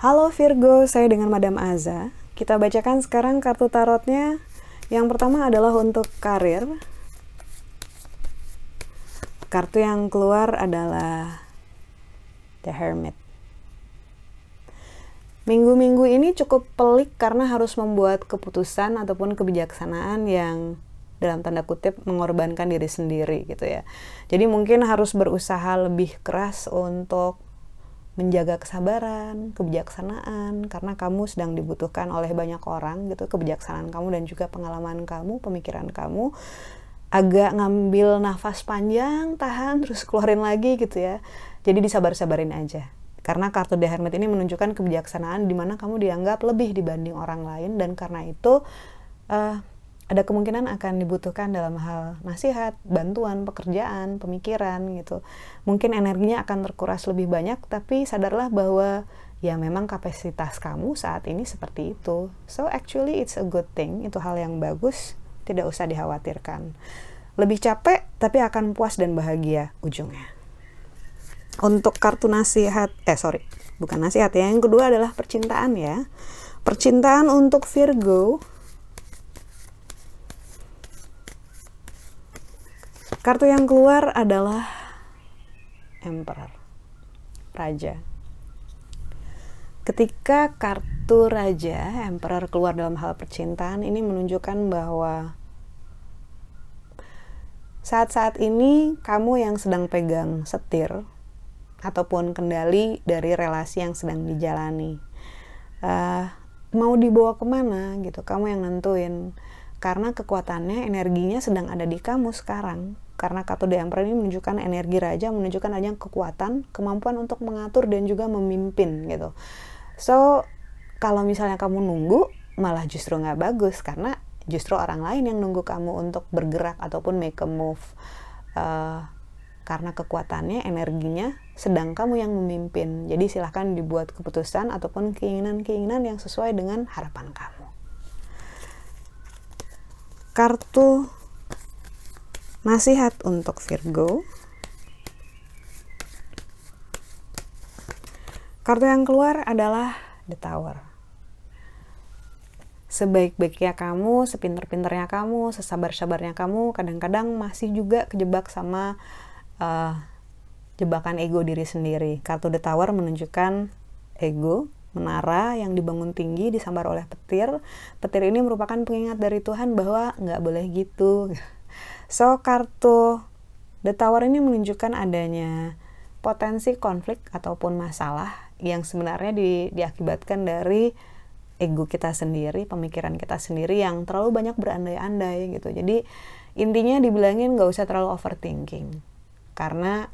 Halo Virgo, saya dengan Madam Aza. Kita bacakan sekarang kartu tarotnya. Yang pertama adalah untuk karir. Kartu yang keluar adalah The Hermit. Minggu-minggu ini cukup pelik karena harus membuat keputusan ataupun kebijaksanaan yang dalam tanda kutip mengorbankan diri sendiri gitu ya. Jadi mungkin harus berusaha lebih keras untuk menjaga kesabaran, kebijaksanaan karena kamu sedang dibutuhkan oleh banyak orang gitu, kebijaksanaan kamu dan juga pengalaman kamu, pemikiran kamu agak ngambil nafas panjang, tahan terus keluarin lagi gitu ya. Jadi disabar-sabarin aja. Karena kartu The Hermit ini menunjukkan kebijaksanaan di mana kamu dianggap lebih dibanding orang lain dan karena itu uh, ada kemungkinan akan dibutuhkan dalam hal nasihat, bantuan, pekerjaan, pemikiran gitu. Mungkin energinya akan terkuras lebih banyak, tapi sadarlah bahwa ya memang kapasitas kamu saat ini seperti itu. So actually it's a good thing, itu hal yang bagus, tidak usah dikhawatirkan. Lebih capek, tapi akan puas dan bahagia ujungnya. Untuk kartu nasihat, eh sorry, bukan nasihat ya. Yang kedua adalah percintaan ya. Percintaan untuk Virgo Kartu yang keluar adalah Emperor, Raja. Ketika kartu Raja, Emperor keluar dalam hal percintaan, ini menunjukkan bahwa saat-saat ini kamu yang sedang pegang setir ataupun kendali dari relasi yang sedang dijalani. Uh, mau dibawa ke mana gitu, kamu yang nentuin. Karena kekuatannya, energinya sedang ada di kamu sekarang karena kartu The Emperor ini menunjukkan energi raja, menunjukkan adanya kekuatan, kemampuan untuk mengatur dan juga memimpin gitu. So, kalau misalnya kamu nunggu, malah justru nggak bagus karena justru orang lain yang nunggu kamu untuk bergerak ataupun make a move. Uh, karena kekuatannya, energinya, sedang kamu yang memimpin. Jadi silahkan dibuat keputusan ataupun keinginan-keinginan yang sesuai dengan harapan kamu. Kartu Nasihat untuk Virgo. Kartu yang keluar adalah The Tower. Sebaik-baiknya kamu, sepinter-pinternya kamu, sesabar-sabarnya kamu, kadang-kadang masih juga kejebak sama uh, jebakan ego diri sendiri. Kartu The Tower menunjukkan ego, menara yang dibangun tinggi disambar oleh petir. Petir ini merupakan pengingat dari Tuhan bahwa nggak boleh gitu. So, kartu The Tower ini menunjukkan adanya potensi konflik ataupun masalah yang sebenarnya di, diakibatkan dari ego kita sendiri, pemikiran kita sendiri yang terlalu banyak berandai-andai gitu. Jadi intinya dibilangin nggak usah terlalu overthinking karena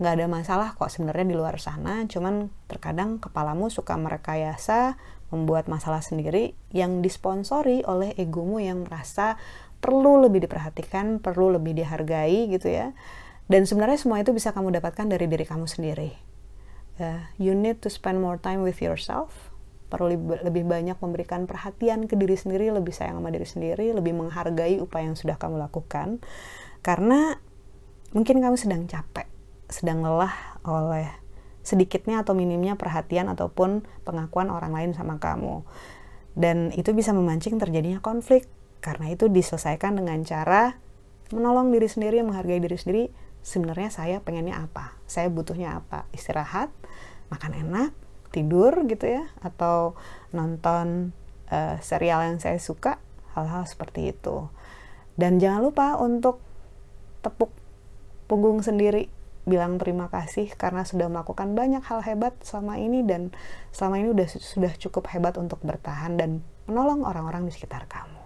nggak ada masalah kok sebenarnya di luar sana. Cuman terkadang kepalamu suka merekayasa, membuat masalah sendiri yang disponsori oleh egomu yang merasa perlu lebih diperhatikan, perlu lebih dihargai gitu ya. Dan sebenarnya semua itu bisa kamu dapatkan dari diri kamu sendiri. Uh, you need to spend more time with yourself. Perlu lebih, banyak memberikan perhatian ke diri sendiri, lebih sayang sama diri sendiri, lebih menghargai upaya yang sudah kamu lakukan. Karena mungkin kamu sedang capek, sedang lelah oleh sedikitnya atau minimnya perhatian ataupun pengakuan orang lain sama kamu. Dan itu bisa memancing terjadinya konflik, karena itu diselesaikan dengan cara menolong diri sendiri, menghargai diri sendiri. Sebenarnya saya pengennya apa? Saya butuhnya apa? Istirahat, makan enak, tidur gitu ya, atau nonton uh, serial yang saya suka, hal-hal seperti itu. Dan jangan lupa untuk tepuk punggung sendiri bilang terima kasih karena sudah melakukan banyak hal hebat selama ini dan selama ini udah sudah cukup hebat untuk bertahan dan menolong orang-orang di sekitar kamu.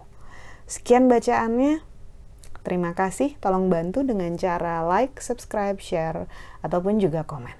Sekian bacaannya. Terima kasih, tolong bantu dengan cara like, subscribe, share, ataupun juga komen.